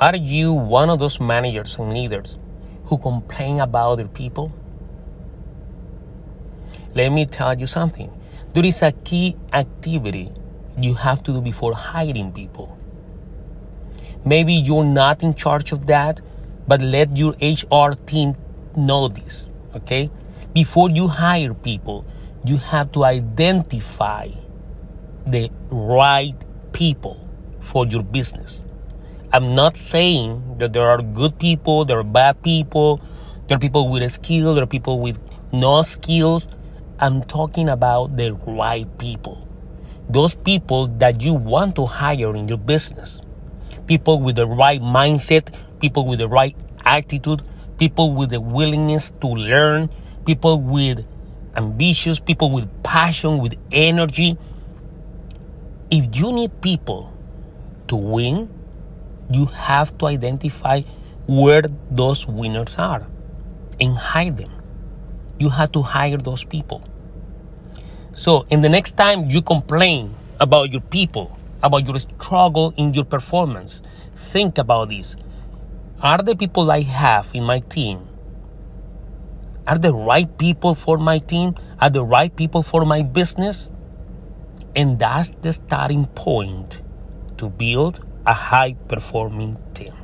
Are you one of those managers and leaders who complain about their people? Let me tell you something. There is a key activity you have to do before hiring people. Maybe you're not in charge of that, but let your HR team know this, okay? Before you hire people, you have to identify the right people for your business. I'm not saying that there are good people, there are bad people, there are people with a skill, there are people with no skills. I'm talking about the right people. Those people that you want to hire in your business. People with the right mindset, people with the right attitude, people with the willingness to learn, people with ambitious, people with passion, with energy. If you need people to win, you have to identify where those winners are and hire them. You have to hire those people. So, in the next time you complain about your people, about your struggle in your performance, think about this. Are the people I have in my team are the right people for my team? Are the right people for my business? And that's the starting point to build a high performing team.